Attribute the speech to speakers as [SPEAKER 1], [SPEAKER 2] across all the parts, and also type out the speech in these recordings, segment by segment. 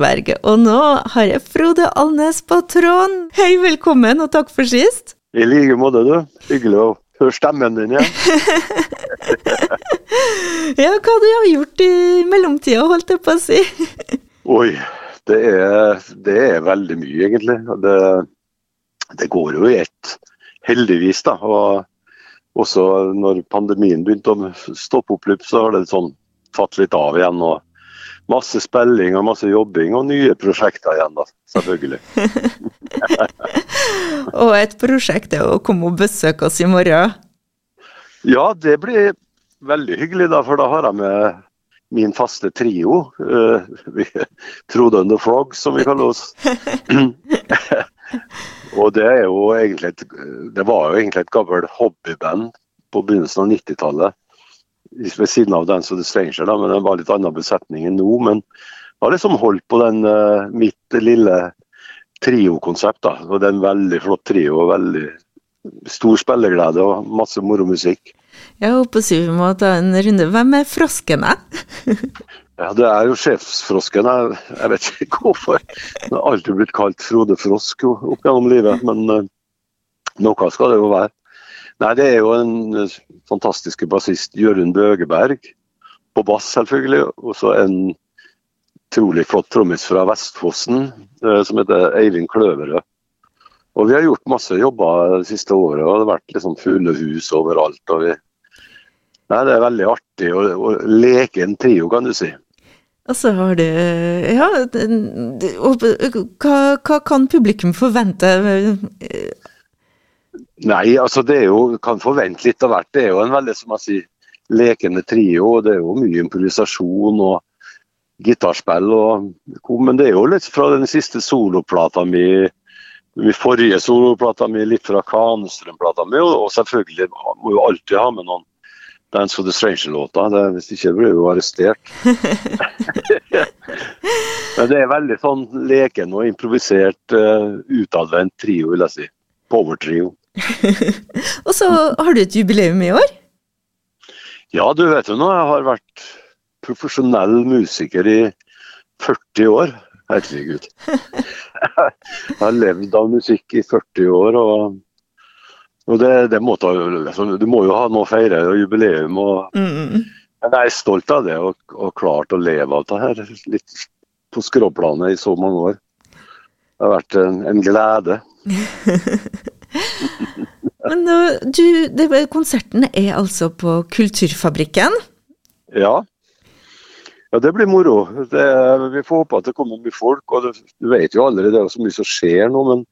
[SPEAKER 1] Vestberg, og nå har jeg Frode Alnes på tråden. Hei, velkommen, og takk for sist.
[SPEAKER 2] I like måte, du. Hyggelig å høre stemmen din igjen.
[SPEAKER 1] ja, hva du har gjort i mellomtida, holdt jeg på å si?
[SPEAKER 2] Oi, det er, det er, veldig mye, egentlig. Det, det går jo i ett, heldigvis. da, og også når pandemien begynte å stoppe opp litt, så har det sånn tatt litt av igjen. og Masse spilling og masse jobbing og nye prosjekter igjen, da. Selvfølgelig.
[SPEAKER 1] og et prosjekt er å komme og besøke oss i morgen?
[SPEAKER 2] Ja, det blir veldig hyggelig, da, for da har jeg med min faste trio. Uh, Trode and the Frog, som vi kaller oss. og det er jo egentlig et, det var jo egentlig et gammelt hobbyband på begynnelsen av 90-tallet ved siden av den så det strenger Stranger, da, men det var litt annen besetning enn nå. Men jeg har liksom holdt på den uh, mitt lille triokonsept. da, og Det er en veldig flott trio. og veldig Stor spilleglede og masse moro musikk.
[SPEAKER 1] Jeg håper vi må ta en runde. Hvem er froskene?
[SPEAKER 2] ja, Det er jo sjefsfrosken. Jeg, jeg vet ikke hvorfor. Det har alltid blitt kalt Frode Frosk opp gjennom livet, men uh, noe skal det jo være. Nei, Det er jo en fantastiske bassist, Jørund Bøgeberg, på bass selvfølgelig. Og så en utrolig flott trommis fra Vestfossen eh, som heter Eivind Kløverød. Og vi har gjort masse jobber det siste året, og det har vært liksom fulle hus overalt. og vi Nei, Det er veldig artig å, å leke en trio, kan du si.
[SPEAKER 1] Og så har du Ja, hva, hva kan publikum forvente
[SPEAKER 2] Nei, altså det er jo, kan forvente litt av hvert. Det er jo en veldig som jeg sier, lekende trio. og Det er jo mye improvisasjon og gitarspill. Og, men det er jo litt fra den siste soloplata mi, min forrige soloplata mi, litt fra Kanestrøm-plata mi, og selvfølgelig må jo alltid ha med noen Dance for the Stranger-låter. Hvis ikke blir jo arrestert. men det er veldig sånn leken og improvisert, uh, utadvendt trio, vil jeg si. Power-trio.
[SPEAKER 1] Og så har du et jubileum i år?
[SPEAKER 2] Ja, du vet jo nå, jeg har vært profesjonell musiker i 40 år. Herregud. Jeg har levd av musikk i 40 år. og, og det, det må ta, liksom, Du må jo ha noe å feire, og jubileum. og mm. Men jeg er stolt av det og, og klart å leve av det her. Litt på skråplanet i så mange år. Det har vært en, en glede.
[SPEAKER 1] Men du, det, konserten er altså på Kulturfabrikken?
[SPEAKER 2] Ja. Ja, det blir moro. Det, vi får håpe at det kommer mye folk. og det, Du vet jo allerede det er så mye som skjer nå, men,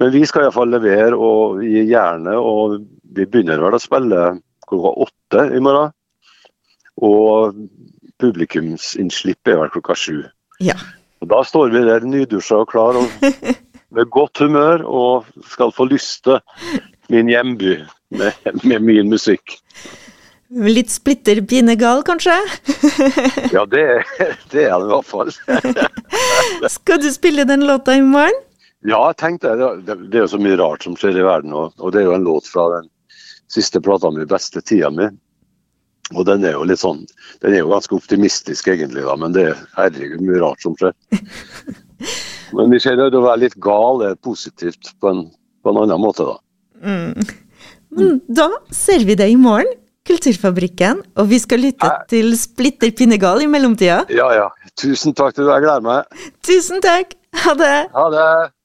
[SPEAKER 2] men vi skal iallfall levere og gi gjerne. Og vi begynner vel å spille klokka åtte i morgen. Og publikumsinnslippet er vel klokka sju.
[SPEAKER 1] Ja.
[SPEAKER 2] Og Da står vi der nydusja og klar og med godt humør og skal få lyste min hjemby med, med min musikk.
[SPEAKER 1] Litt splitter pinegal, kanskje?
[SPEAKER 2] ja, det, det er det i hvert fall.
[SPEAKER 1] skal du spille den låta i morgen?
[SPEAKER 2] Ja, jeg tenkte det. Det er jo så mye rart som skjer i verden, og, og det er jo en låt fra den siste plata mi, 'Beste tida mi'. Og den er jo litt sånn Den er jo ganske optimistisk, egentlig, da, men det er herregud mye rart som skjer. Men vi ser det å være litt gal er positivt på en, på en annen måte, da.
[SPEAKER 1] Mm. Men da ser vi deg i morgen, Kulturfabrikken, og vi skal lytte Nei. til Splitter pinnegal i mellomtida.
[SPEAKER 2] Ja, ja. Tusen takk til deg. Jeg gleder meg.
[SPEAKER 1] Tusen takk. Ha det.
[SPEAKER 2] Ha det.